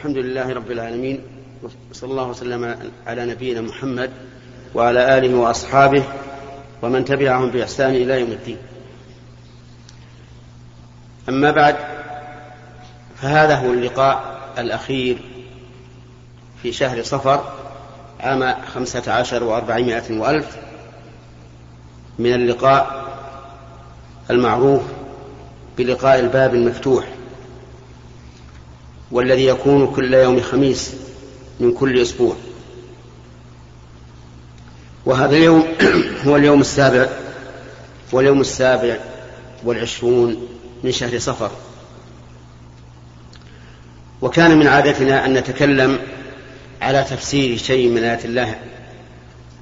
الحمد لله رب العالمين وصلى الله وسلم على نبينا محمد وعلى آله وأصحابه ومن تبعهم بإحسان إلى يوم الدين. أما بعد فهذا هو اللقاء الأخير في شهر صفر عام خمسة عشر وأربعمائة وألف من اللقاء المعروف بلقاء الباب المفتوح. والذي يكون كل يوم خميس من كل أسبوع. وهذا اليوم هو اليوم السابع واليوم السابع والعشرون من شهر صفر. وكان من عادتنا أن نتكلم على تفسير شيء من آيات الله.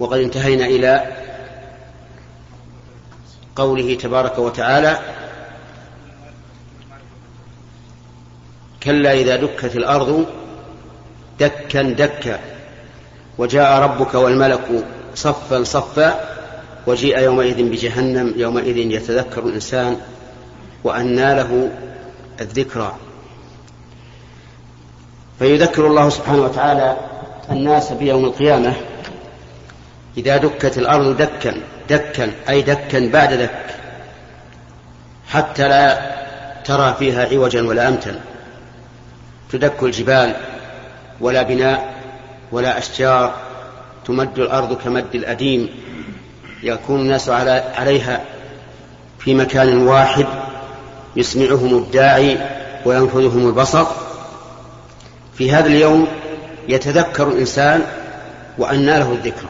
وقد انتهينا إلى قوله تبارك وتعالى كلا إذا دكت الأرض دكا دكا وجاء ربك والملك صفا صفا وجيء يومئذ بجهنم يومئذ يتذكر الإنسان وأنى له الذكرى. فيذكر الله سبحانه وتعالى الناس بيوم القيامة إذا دكت الأرض دكا دكا أي دكا بعد دك حتى لا ترى فيها عوجا ولا أمتا. تدك الجبال ولا بناء ولا أشجار تمد الأرض كمد الأديم يكون الناس على عليها في مكان واحد يسمعهم الداعي وينفذهم البصر. في هذا اليوم يتذكر الإنسان وأنى له الذكرى.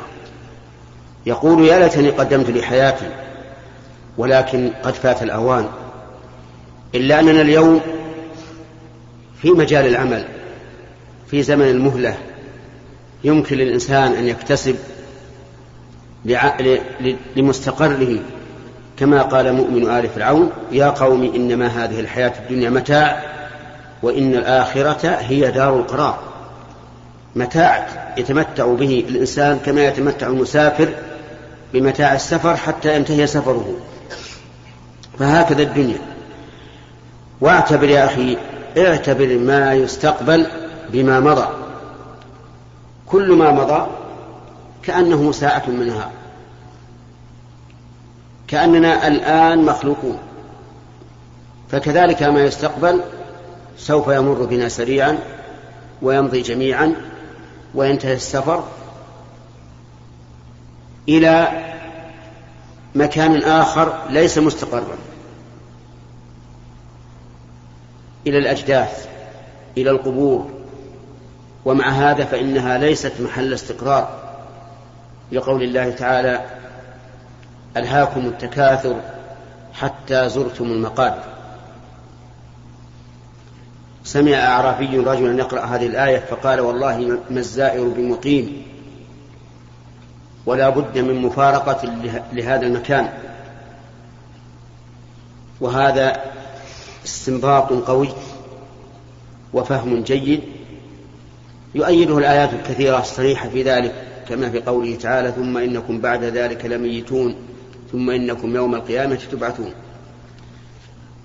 يقول يا ليتني قدمت لحياتي ولكن قد فات الأوان. إلا أننا اليوم في مجال العمل في زمن المهلة يمكن للإنسان أن يكتسب لمستقره كما قال مؤمن آل فرعون يا قوم إنما هذه الحياة الدنيا متاع وإن الآخرة هي دار القرار. متاع يتمتع به الإنسان كما يتمتع المسافر بمتاع السفر حتى ينتهي سفره. فهكذا الدنيا. واعتبر يا أخي اعتبر ما يستقبل بما مضى. كل ما مضى كأنه ساعة من نهار. كأننا الآن مخلوقون. فكذلك ما يستقبل سوف يمر بنا سريعا ويمضي جميعا وينتهي السفر إلى مكان آخر ليس مستقرا. إلى الأجداث إلى القبور. ومع هذا فإنها ليست محل استقرار. لقول الله تعالى ألهاكم التكاثر حتى زرتم المقابر سمع أعرابي رجلا يقرأ هذه الآية فقال والله ما الزائر بمقيم. ولا بد من مفارقة لهذا المكان. وهذا استنباط قوي وفهم جيد يؤيده الآيات الكثيرة الصريحة في ذلك كما في قوله تعالى ثم إنكم بعد ذلك لميتون ثم إنكم يوم القيامة تبعثون.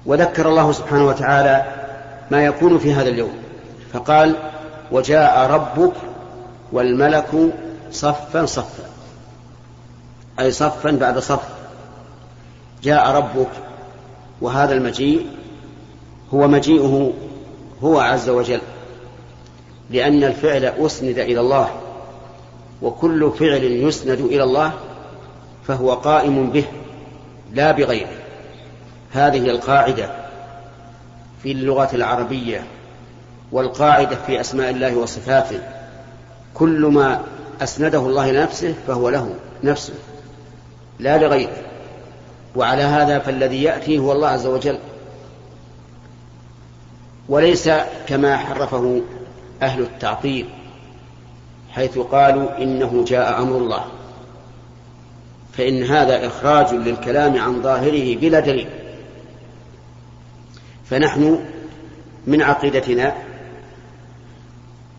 وذكر الله سبحانه وتعالى ما يكون في هذا اليوم فقال وجاء ربك والملك صفا صفا أي صفا بعد صف جاء ربك وهذا المجيء هو مجيئه هو عز وجل لأن الفعل أسند إلى الله وكل فعل يسند إلى الله فهو قائم به لا بغيره. هذه القاعدة في اللغة العربية والقاعدة في أسماء الله وصفاته كل ما أسنده الله لنفسه فهو له نفسه لا لغيره. وعلى هذا فالذي يأتي هو الله عز وجل. وليس كما حرفه أهل التعطيل حيث قالوا إنه جاء أمر الله. فإن هذا إخراج للكلام عن ظاهره بلا دليل. فنحن من عقيدتنا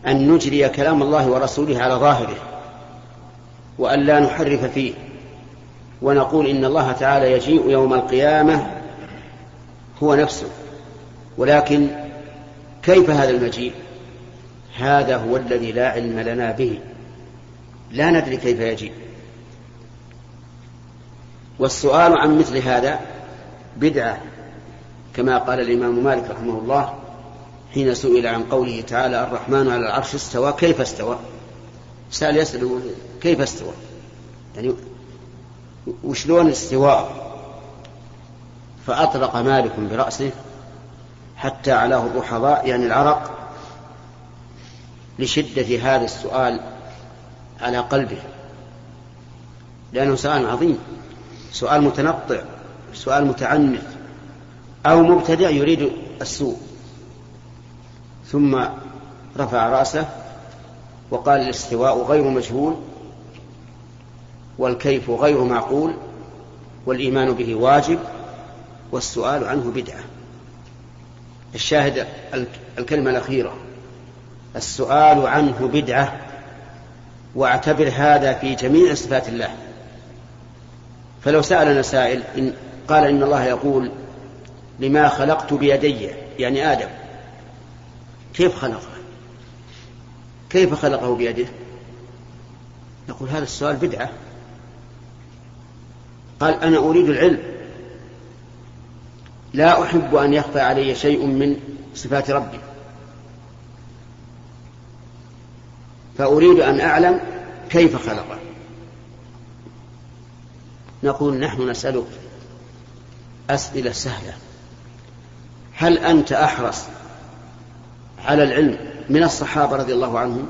أن نجري كلام الله ورسوله على ظاهره وأن لا نحرف فيه ونقول إن الله تعالى يجيء يوم القيامة هو نفسه. ولكن كيف هذا المجيء؟ هذا هو الذي لا علم لنا به. لا ندري كيف يجيب والسؤال عن مثل هذا بدعة كما قال الإمام مالك رحمه الله حين سئل عن قوله تعالى الرحمن على العرش استوى كيف استوى؟ سأل يسأل كيف استوى؟ يعني وشلون الاستواء فأطلق مالك برأسه حتى علاه الرحضاء يعني العرق لشدة هذا السؤال على قلبه. لأنه سؤال عظيم سؤال متنطع سؤال متعنف أو مبتدع يريد السوء. ثم رفع رأسه وقال الاستواء غير مجهول والكيف غير معقول والإيمان به واجب والسؤال عنه بدعة. الشاهد الكلمة الأخيرة. السؤال عنه بدعة واعتبر هذا في جميع صفات الله. فلو سألنا سائل إن قال إن الله يقول لما خلقت بيدي يعني آدم. كيف خلقه؟ كيف خلقه بيده؟ نقول هذا السؤال بدعة. قال أنا أريد العلم. لا أحب أن يخفى علي شيء من صفات ربي. فأريد أن أعلم كيف خلقه نقول نحن نسألك أسئلة سهلة. هل أنت أحرص على العلم من الصحابة رضي الله عنهم؟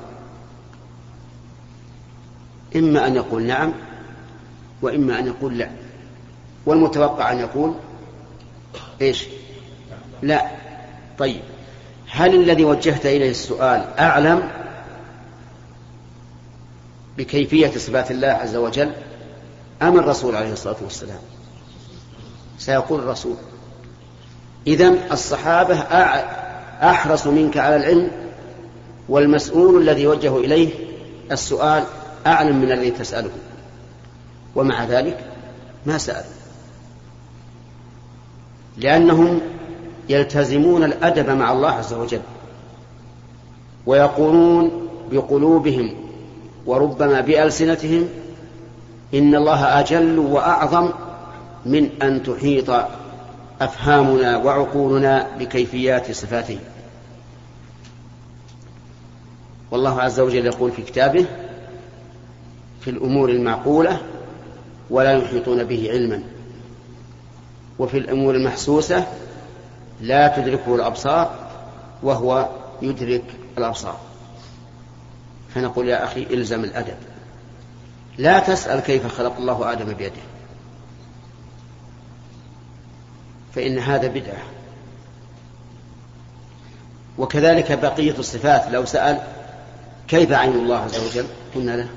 إما أن يقول نعم وإما أن يقول لا. والمتوقع أن يقول إيش؟ لا. طيب. هل الذي وجهت إليه السؤال أعلم بكيفية صفات الله عز وجل أم الرسول عليه الصلاة والسلام؟ سيقول الرسول إذن الصحابة أحرص منك على العلم والمسؤول الذي يوجه إليه السؤال أعلم من الذي تسأله. ومع ذلك ما سأل. لأنهم يلتزمون الأدب مع الله عز وجل ويقولون بقلوبهم وربما بألسنتهم إن الله أجل وأعظم من أن تحيط أفهامنا وعقولنا بكيفيات صفاته. والله عز وجل يقول في كتابه في الأمور المعقولة ولا يحيطون به علما. وفي الأمور المحسوسة لا تدركه الأبصار وهو يدرك الأبصار. فنقول يا أخي إلزم الأدب. لا تسأل كيف خلق الله آدم بيده. فإن هذا بدعة. وكذلك بقية الصفات لو سأل كيف عين الله عز وجل قلنا له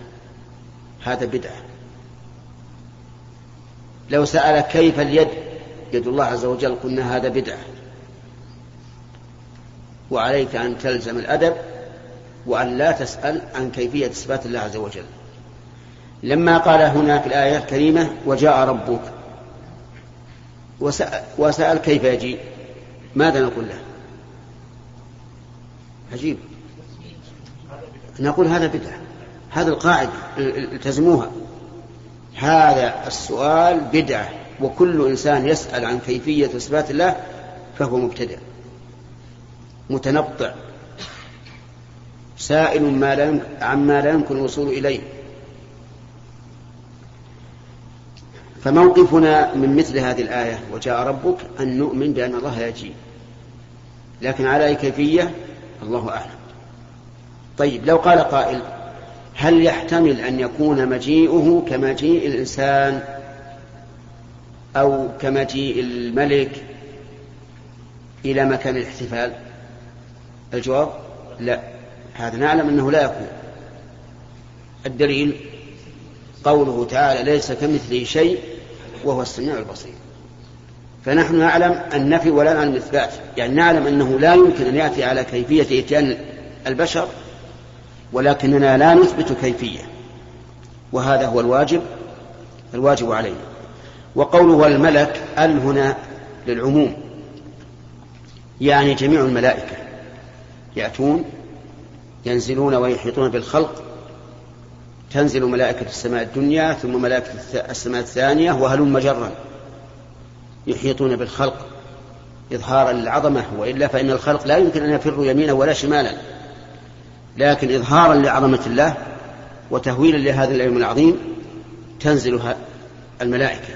هذا بدعة. لو سأل كيف اليد يد الله عز وجل قلنا هذا بدعة. وعليك أن تلزم الأدب وأن لا تسأل عن كيفية صفات الله عز وجل. لما قال هنا في الآية الكريمة وجاء ربك. وسأل, وسأل كيف يجيء؟ ماذا نقول له؟ عجيب. نقول هذا بدعة. هذا القاعدة التزموها. هذا السؤال بدعة. وكل إنسان يسأل عن كيفية صفات الله فهو مبتدع متنطع سائل ما لا عما لا يمكن الوصول إليه. فموقفنا من مثل هذه الآية وجاء ربك أن نؤمن بأن الله يجيء لكن على أي كيفية؟ الله أعلم. طيب لو قال قائل هل يحتمل أن يكون مجيئه كمجيء الإنسان؟ أو كمجيء الملك إلى مكان الاحتفال. الجواب؟ لا. هذا نعلم أنه لا يكون. الدليل قوله تعالى ليس كمثله شيء وهو السميع البصير. فنحن نعلم النفي ولا نعلم الإثبات. يعني نعلم أنه لا يمكن أن يأتي على كيفية إتيان البشر ولكننا لا نثبت كيفية. وهذا هو الواجب الواجب علينا. وقوله الملك ال هنا للعموم. يعني جميع الملائكة يأتون ينزلون ويحيطون بالخلق. تنزل ملائكة السماء الدنيا ثم ملائكة السماء الثانية وهلم جرا يحيطون بالخلق إظهارا للعظمة وإلا فإن الخلق لا يمكن أن يفروا يمينا ولا شمالا. لكن إظهارا لعظمة الله وتهويلا لهذا اليوم العظيم تنزل الملائكة.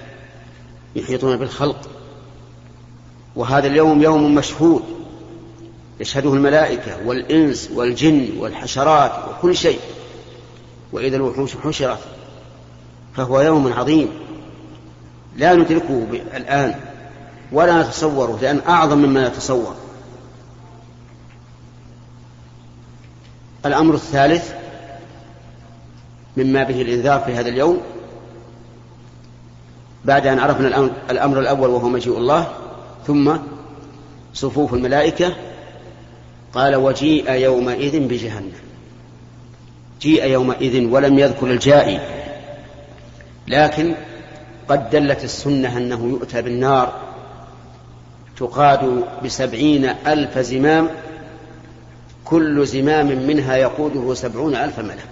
يحيطون بالخلق. وهذا اليوم يوم مشهود يشهده الملائكة والإنس والجن والحشرات وكل شيء. وإذا الوحوش حشرت فهو يوم عظيم. لا ندركه الآن ولا نتصوره لأن أعظم مما نتصور الأمر الثالث مما به الإنذار في هذا اليوم بعد أن عرفنا الأمر الأول وهو مجيء الله ثم صفوف الملائكة قال وجيء يومئذ بجهنم. جيء يومئذ ولم يذكر الجائي لكن قد دلت السنة أنه يؤتى بالنار تقاد بسبعين ألف زمام كل زمام منها يقوده سبعون ألف ملك.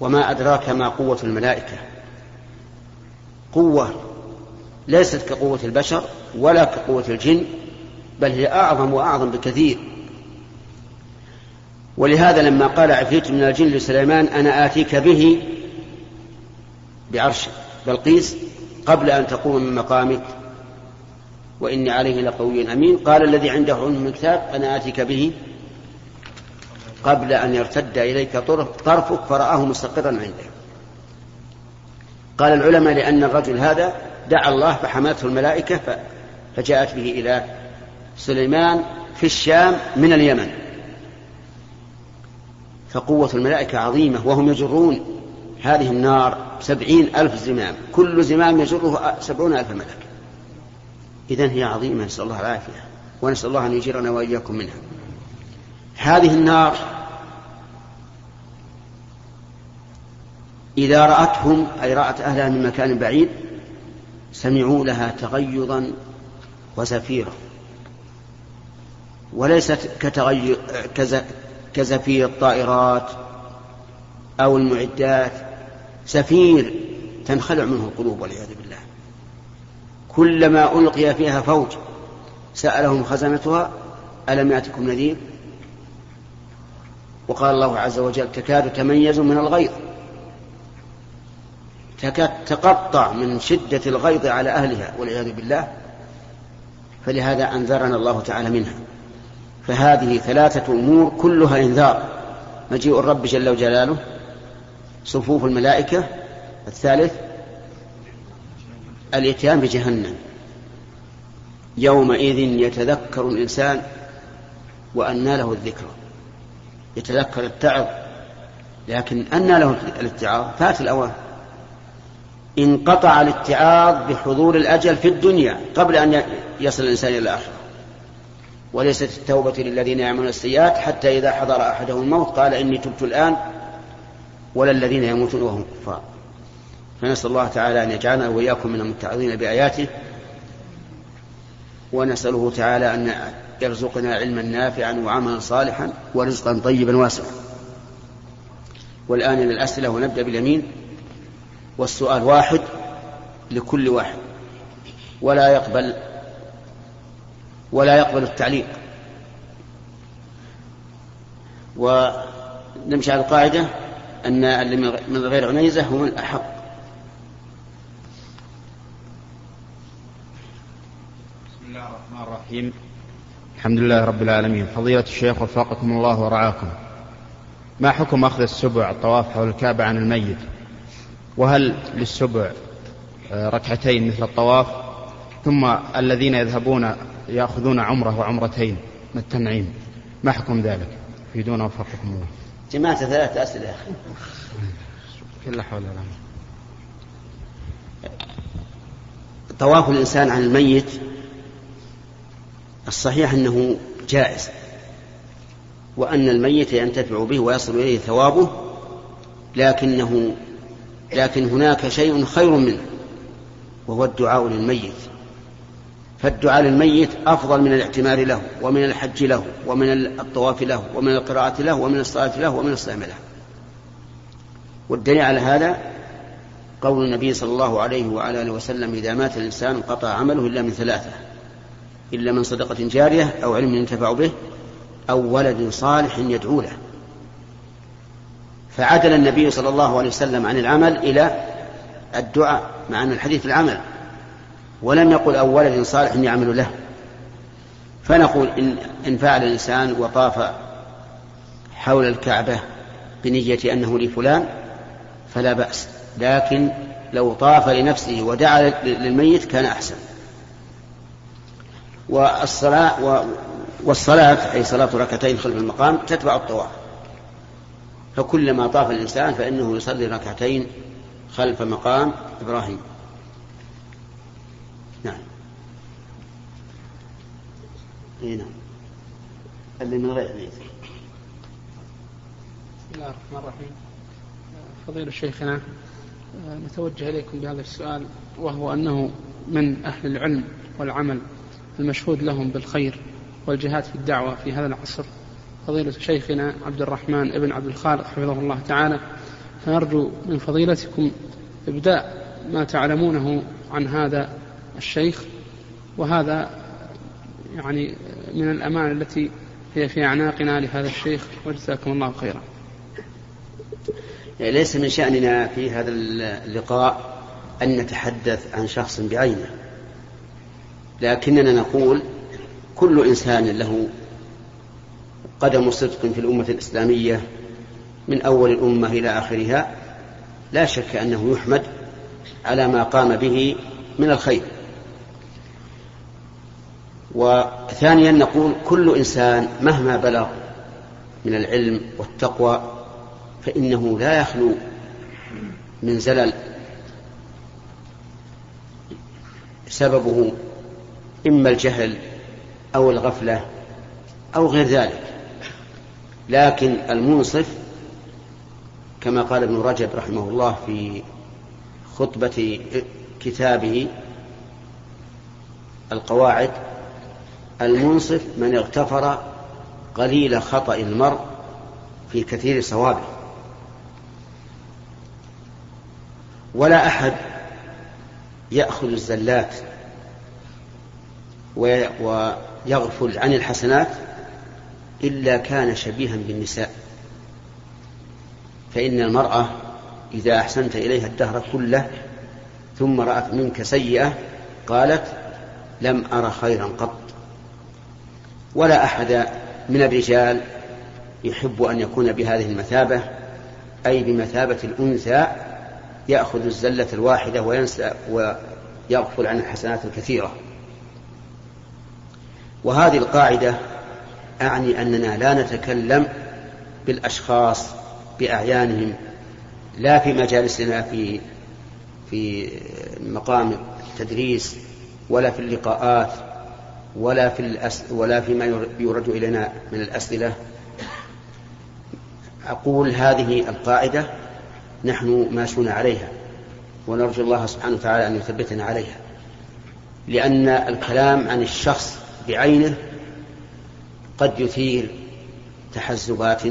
وما أدراك ما قوة الملائكة؟ قوة ليست كقوة البشر ولا كقوة الجن بل هي أعظم وأعظم بكثير. ولهذا لما قال عفريت من الجن لسليمان أنا آتيك به بعرش بلقيس قبل أن تقوم من مقامك وإني عليه لقوي أمين. قال الذي عنده علم من الكتاب أنا آتيك به قبل أن يرتد إليك طرفك فرآه مستقرا عنده قال العلماء لأن الرجل هذا دعا الله فحملته الملائكة فجاءت به إلى سليمان في الشام من اليمن. فقوة الملائكة عظيمة وهم يجرون هذه النار سبعين ألف زمام. كل زمام يجره سبعون ألف ملك. إذن هي عظيمة نسأل الله العافية ونسأل الله أن يجيرنا وإياكم منها. هذه النار إذا رأتهم أي رأت أهلها من مكان بعيد سمعوا لها تغيظا وزفيرا. وليست كتغير كزفير الطائرات أو المعدات. زفير تنخلع منه القلوب والعياذ بالله. كلما ألقي فيها فوج سألهم خزنتها ألم يأتكم نذير؟ وقال الله عز وجل تكاد تميز من الغيظ. تكاد تقطع من شدة الغيظ على أهلها والعياذ بالله فلهذا أنذرنا الله تعالى منها. فهذه ثلاثة أمور كلها إنذار. مجيء الرب جل جلاله صفوف الملائكة الثالث الإتيان بجهنم. يومئذ يتذكر الإنسان وأنى له الذكر يتذكر التعظ لكن أنى له الاتعاظ فات الأوان. انقطع الاتعاظ بحضور الأجل في الدنيا قبل أن يصل الإنسان إلى الآخرة. وليست التوبة للذين يعملون السيئات حتى إذا حضر أحدهم الموت قال إني تبت الآن ولا الذين يموتون وهم كفار. فنسأل الله تعالى أن يجعلنا وإياكم من المتعظين بآياته ونسأله تعالى أن يرزقنا علما نافعا وعملا صالحا ورزقا طيبا واسعا. والآن إلى الأسئلة ونبدأ باليمين. والسؤال واحد لكل واحد. ولا يقبل ولا يقبل التعليق. ونمشي على القاعدة أن اللي من غير عنيزة هم الأحق. بسم الله الرحمن الرحيم. الحمد لله رب العالمين. فضيلة الشيخ وفقكم الله ورعاكم. ما حكم أخذ السبع الطواف حول الكعبة عن الميت؟ وهل للسبع آه، ركعتين مثل الطواف ثم الذين يذهبون يأخذون عمرة وعمرتين من التنعيم ما حكم ذلك؟ يفيدون وفقكم الله. جماعة ثلاث أسئلة يا أخي. لا حول ولا طواف الإنسان عن الميت الصحيح أنه جائز وأن الميت ينتفع به ويصل إليه ثوابه لكنه لكن هناك شيء خير منه وهو الدعاء للميت. فالدعاء للميت أفضل من الاعتمار له ومن الحج له ومن الطواف له ومن القراءة له ومن الصلاة له ومن الصيام له. والدليل على هذا قول النبي صلى الله عليه وعلى آله وسلم إذا مات الإنسان انقطع عمله إلا من ثلاثة إلا من صدقة جارية أو علم ينتفع به أو ولد صالح يدعو له. فعدل النبي صلى الله عليه وسلم عن العمل إلى الدعاء مع أن الحديث العمل ولم يقل أو ولد صالح يعمل له. فنقول إن إن فعل الإنسان وطاف حول الكعبة بنية أنه لفلان فلا بأس لكن لو طاف لنفسه ودعا للميت كان أحسن. والصلاة والصلاة أي صلاة ركعتين خلف المقام تتبع الطواف. فكلما طاف الإنسان فإنه يصلي ركعتين خلف مقام إبراهيم. نعم. إي نعم. اللي من غير بسم الله الرحمن الرحيم. فضيلة شيخنا نتوجه إليكم بهذا السؤال وهو أنه من أهل العلم والعمل المشهود لهم بالخير والجهاد في الدعوة في هذا العصر. فضيلة شيخنا عبد الرحمن ابن عبد الخالق حفظه الله تعالى. فنرجو من فضيلتكم إبداء ما تعلمونه عن هذا الشيخ وهذا يعني من الأمان التي هي في أعناقنا لهذا الشيخ وجزاكم الله خيرا. ليس من شأننا في هذا اللقاء أن نتحدث عن شخص بعينه لكننا نقول كل إنسان له قدم صدق في الأمة الإسلامية من أول الأمة إلى آخرها لا شك أنه يحمد على ما قام به من الخير. وثانيا نقول كل إنسان مهما بلغ من العلم والتقوى فإنه لا يخلو من زلل. سببه إما الجهل أو الغفلة أو غير ذلك. لكن المنصف كما قال ابن رجب رحمه الله في خطبة كتابه القواعد المنصف من اغتفر قليل خطأ المرء في كثير صوابه. ولا أحد يأخذ الزلات ويغفل عن الحسنات إلا كان شبيها بالنساء. فإن المرأة إذا أحسنت إليها الدهر كله ثم رأت منك سيئة قالت لم أر خيرا قط. ولا أحد من الرجال يحب أن يكون بهذه المثابة أي بمثابة الأنثى يأخذ الزلة الواحدة وينسى ويغفل عن الحسنات الكثيرة. وهذه القاعدة أعني أننا لا نتكلم بالأشخاص بأعيانهم لا في مجالسنا في في مقام التدريس ولا في اللقاءات ولا في الأس ولا فيما يورد إلينا من الأسئلة. أقول هذه القاعدة نحن ماشون عليها ونرجو الله سبحانه وتعالى أن يثبتنا عليها لأن الكلام عن الشخص بعينه قد يثير تحزبات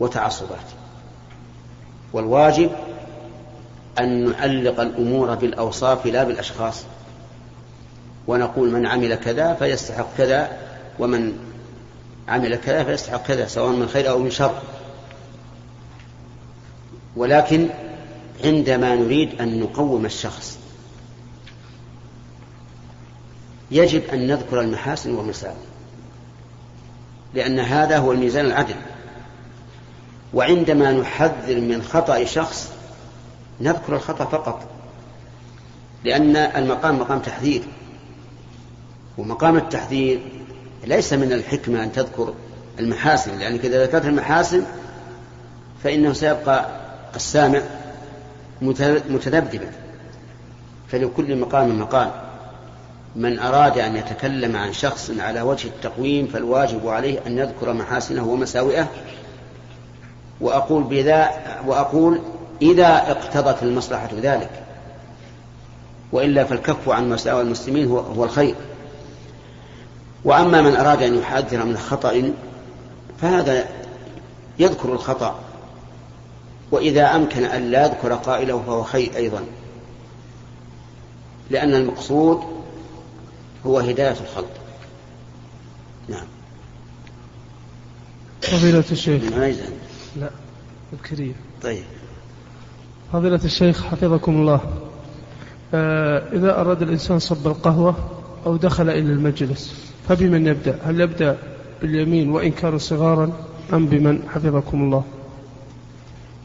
وتعصبات. والواجب أن نعلق الأمور بالأوصاف لا بالأشخاص. ونقول من عمل كذا فيستحق كذا ومن عمل كذا فيستحق كذا سواء من خير أو من شر. ولكن عندما نريد أن نقوم الشخص يجب أن نذكر المحاسن والمساوئ. لأن هذا هو الميزان العدل. وعندما نحذر من خطأ شخص نذكر الخطأ فقط لأن المقام مقام تحذير. ومقام التحذير ليس من الحكمة أن تذكر المحاسن لأنك إذا ذكرت المحاسن فإنه سيبقى السامع متذبذبا. فلكل مقام مقام. من أراد أن يتكلم عن شخص على وجه التقويم فالواجب عليه أن يذكر محاسنه ومساوئه. وأقول بذا وأقول إذا اقتضت المصلحة ذلك. وإلا فالكف عن مساوى المسلمين هو, هو الخير. وأما من أراد أن يحذر من خطأ فهذا يذكر الخطأ. وإذا أمكن أن لا يذكر قائله فهو خير أيضا. لأن المقصود هو هداية الخلق. نعم. فضيلة الشيخ. لا الكريم. طيب. فضيلة الشيخ حفظكم الله. آه إذا أراد الإنسان صب القهوة أو دخل إلى المجلس فبمن يبدأ؟ هل يبدأ باليمين وإن كانوا صغارا أم بمن؟ حفظكم الله.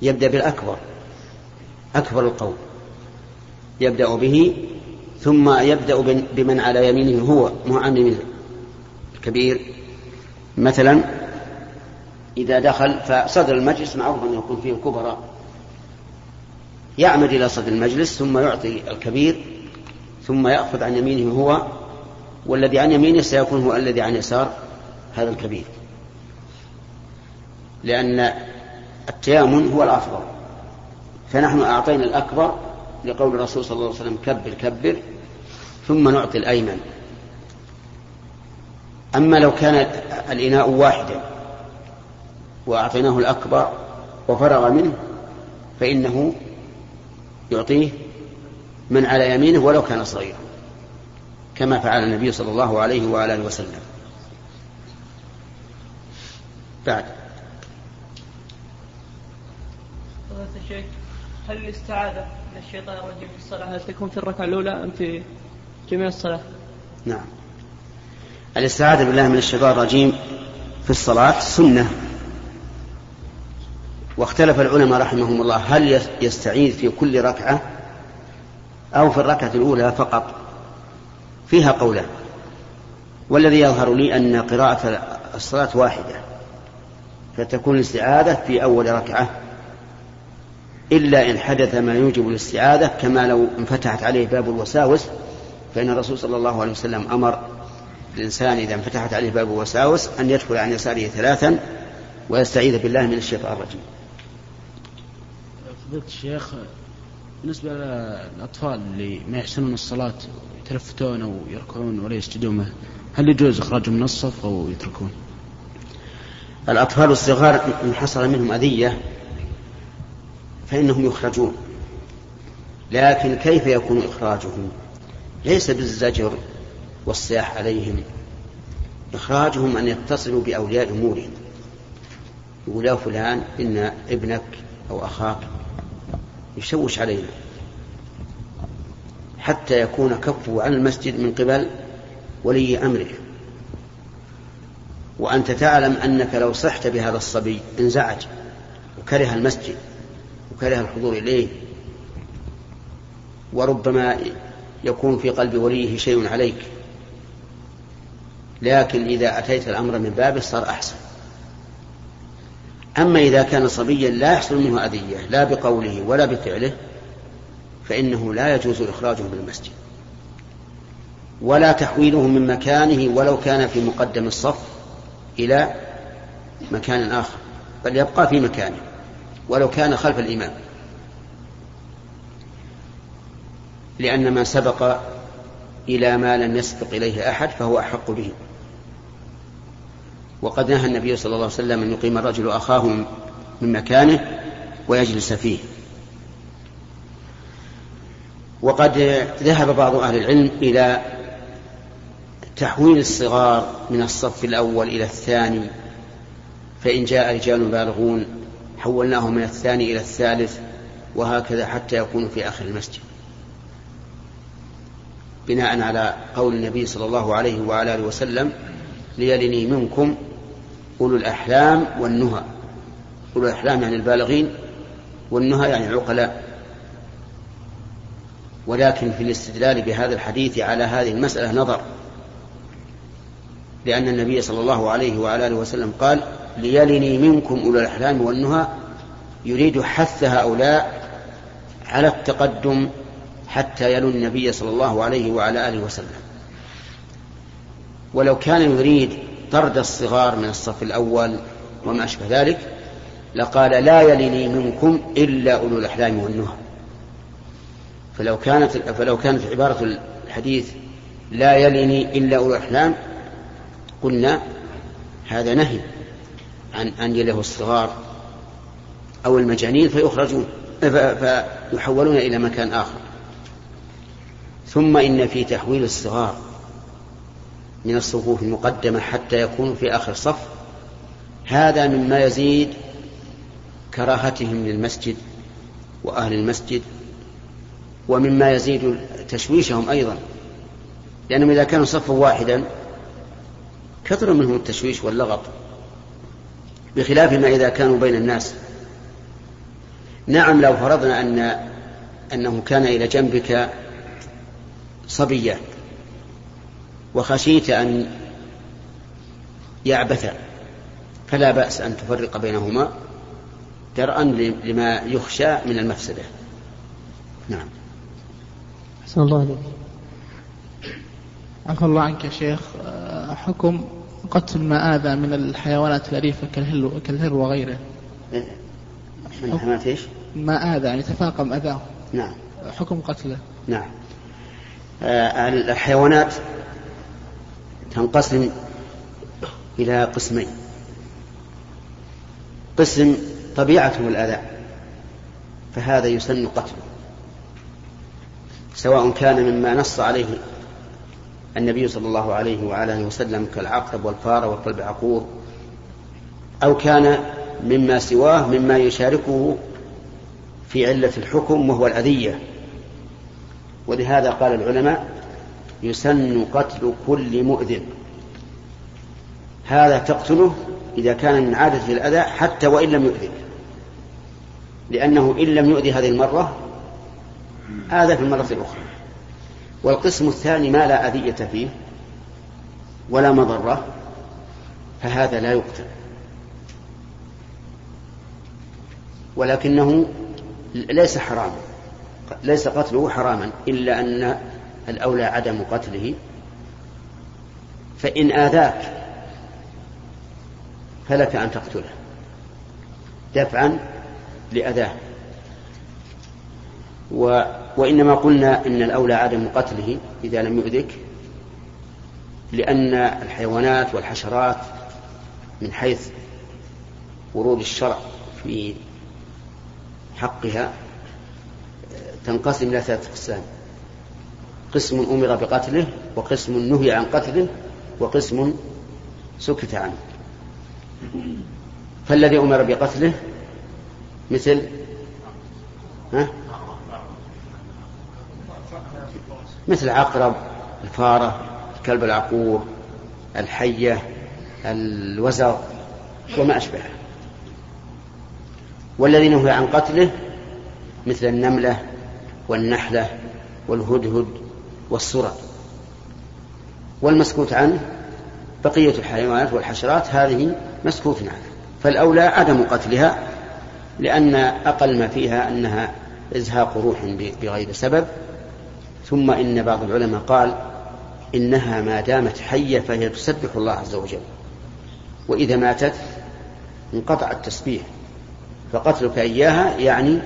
يبدأ بالأكبر. أكبر القوم يبدأ به ثم يبدأ بمن على يمينه هو مو عن يمينه الكبير. مثلا إذا دخل فصدر المجلس معروف أن يكون فيه الكبراء يعمد إلى صدر المجلس ثم يعطي الكبير ثم يأخذ عن يمينه هو والذي عن يمينه سيكون هو الذي عن يسار هذا الكبير. لأن التيامن هو الأفضل. فنحن أعطينا الأكبر لقول الرسول صلى الله عليه وسلم كبر كبر ثم نعطي الأيمن. أما لو كان الإناء واحدا وأعطيناه الأكبر وفرغ منه فإنه يعطيه من على يمينه ولو كان صغيرا كما فعل النبي صلى الله عليه وآله وسلم. بعد. هل الاستعاذة الشيطان الرجيم في الصلاة. هل تكون في الركعة الأولى أم في جميع الصلاة؟ نعم. الاستعاذة بالله من الشيطان الرجيم في الصلاة سنة. واختلف العلماء رحمهم الله هل يستعيذ في كل ركعة أو في الركعة الأولى فقط؟ فيها قولان. والذي يظهر لي أن قراءة الصلاة واحدة فتكون الاستعاذة في أول ركعة إلا إن حدث ما يوجب الاستعاذة كما لو انفتحت عليه باب الوساوس فإن الرسول صلى الله عليه وسلم أمر الإنسان إذا انفتحت عليه باب الوساوس أن يدخل عن يساره ثلاثا ويستعيذ بالله من الشيطان الرجيم فضيلة الشيخ بالنسبة للأطفال اللي ما يحسنون الصلاة يتلفتون أو يركعون ولا يسجدون هل يجوز إخراجهم من الصف أو يتركون؟ الأطفال الصغار إن حصل منهم أذية فإنهم يخرجون. لكن كيف يكون إخراجهم؟ ليس بالزجر والصياح عليهم. إخراجهم أن يتصلوا بأولياء أمورهم. يقول يا فلان إن ابنك أو أخاك يشوش علينا. حتى يكون كفه عن المسجد من قبل ولي أمره. وأنت تعلم أنك لو صحت بهذا الصبي انزعج وكره المسجد. وكره الحضور إليه. وربما يكون في قلب وليه شيء عليك. لكن إذا أتيت الأمر من بابه صار أحسن. أما إذا كان صبيا لا يحصل منه أذية لا بقوله ولا بفعله فإنه لا يجوز إخراجه من المسجد. ولا تحويله من مكانه ولو كان في مقدم الصف إلى مكان آخر بل يبقى في مكانه. ولو كان خلف الإمام. لأن ما سبق إلى ما لم يسبق إليه أحد فهو أحق به. وقد نهى النبي صلى الله عليه وسلم أن يقيم الرجل أخاه من مكانه ويجلس فيه. وقد ذهب بعض أهل العلم إلى تحويل الصغار من الصف الأول إلى الثاني فإن جاء رجال بالغون حولناهم من الثاني إلى الثالث وهكذا حتى يكونوا في آخر المسجد. بناء على قول النبي صلى الله عليه وعلى آله وسلم ليلني منكم أولو الأحلام والنهى. أولو الأحلام يعني البالغين والنهى يعني العقلاء. ولكن في الاستدلال بهذا الحديث على هذه المسألة نظر. لأن النبي صلى الله عليه وعلى آله وسلم قال ليلني منكم أولو الأحلام والنهى يريد حث هؤلاء على التقدم حتى يلوا النبي صلى الله عليه وعلى آله وسلم. ولو كان يريد طرد الصغار من الصف الأول وما أشبه ذلك لقال لا يلني منكم إلا أولو الأحلام والنهى. فلو كانت فلو كانت عبارة الحديث لا يلني إلا أولو الأحلام قلنا هذا نهي. عن أن يله الصغار أو المجانين فيخرجون فيحولون إلى مكان آخر. ثم إن في تحويل الصغار من الصفوف المقدمة حتى يكونوا في آخر صف هذا مما يزيد كراهتهم للمسجد وأهل المسجد ومما يزيد تشويشهم أيضا. لأنهم إذا كانوا صفا واحدا كثر منهم التشويش واللغط. بخلاف ما إذا كانوا بين الناس. نعم لو فرضنا أن أنه كان إلى جنبك صبيان وخشيت أن يعبثا فلا بأس أن تفرق بينهما درءا لما يخشى من المفسدة. نعم. أحسن الله عليك عفى الله عنك يا شيخ. حكم قتل ما آذى من الحيوانات الأليفة كالهر وغيره. من الحيوانات إيش؟ ما آذى يعني تفاقم أذاه. نعم. حكم قتله. نعم. آه الحيوانات تنقسم إلى قسمين. قسم طبيعته الأذى فهذا يسن قتله سواء كان مما نص عليه النبي صلى الله عليه وعلى وسلم كالعقرب والفار والكلب عقور أو كان مما سواه مما يشاركه في علة الحكم وهو الأذية. ولهذا قال العلماء يسن قتل كل مؤذن. هذا تقتله إذا كان من عادة الأذى حتى وإن لم يؤذك لأنه إن لم يؤذي هذه المرة آذى في المرة الأخرى. والقسم الثاني ما لا أذية فيه ولا مضرة فهذا لا يقتل. ولكنه ليس حراما ليس قتله حراما إلا أن الأولى عدم قتله. فإن آذاك فلك أن تقتله دفعا لأذاه. و وإنما قلنا إن الأولى عدم قتله إذا لم يؤذك لأن الحيوانات والحشرات من حيث ورود الشرع في حقها تنقسم إلى ثلاثة أقسام قسم أمر بقتله وقسم نهي عن قتله وقسم سكت عنه فالذي أمر بقتله مثل ها؟ مثل عقرب الفارة الكلب العقور الحية الوزغ وما أشبهه. والذي نهي عن قتله مثل النملة والنحلة والهدهد والسرى والمسكوت عنه بقية الحيوانات والحشرات هذه مسكوت عنها فالأولى عدم قتلها لأن أقل ما فيها أنها إزهاق روح بغير سبب. ثم إن بعض العلماء قال إنها ما دامت حية فهي تسبح الله عز وجل. وإذا ماتت انقطع التسبيح. فقتلك إياها يعني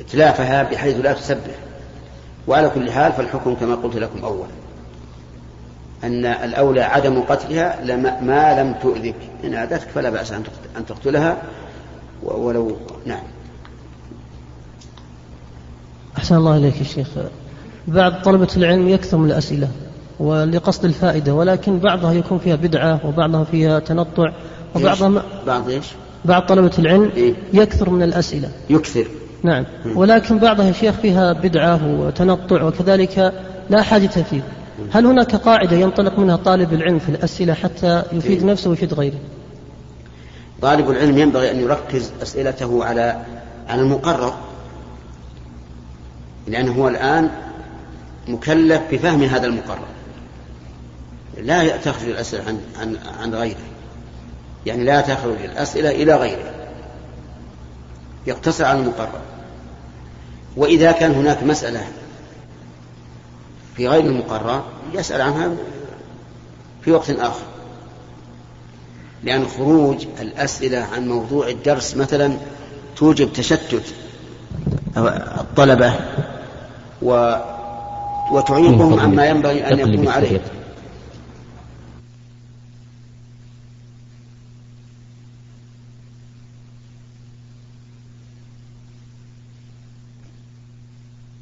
إتلافها بحيث لا تسبح. وعلى كل حال فالحكم كما قلت لكم أولا أن الأولى عدم قتلها لما ما لم تؤذك. إن أعدتك فلا بأس أن تقتلها. ولو نعم. أحسن الله إليك يا شيخ. بعض طلبة العلم يكثر من الأسئلة ولقصد الفائدة ولكن بعضها يكون فيها بدعة وبعضها فيها تنطع وبعضها بعض إيش؟ بعض طلبة العلم إيه؟ يكثر من الأسئلة. يكثر. نعم. ولكن بعضها يا شيخ فيها بدعة وتنطع وكذلك لا حاجة فيه. هل هناك قاعدة ينطلق منها طالب العلم في الأسئلة حتى يفيد إيه؟ نفسه ويفيد غيره؟ طالب العلم ينبغي أن يركز أسئلته على على المقرر. لأنه هو الآن مكلف بفهم هذا المقرر. لا تخرج الأسئلة عن عن عن غيره. يعني لا تخرج الأسئلة إلى غيره. يقتصر على المقرر. وإذا كان هناك مسألة في غير المقرر يسأل عنها في وقت آخر. لأن خروج الأسئلة عن موضوع الدرس مثلا توجب تشتت الطلبة و وتعيقهم عما ينبغي أن يكونوا عليه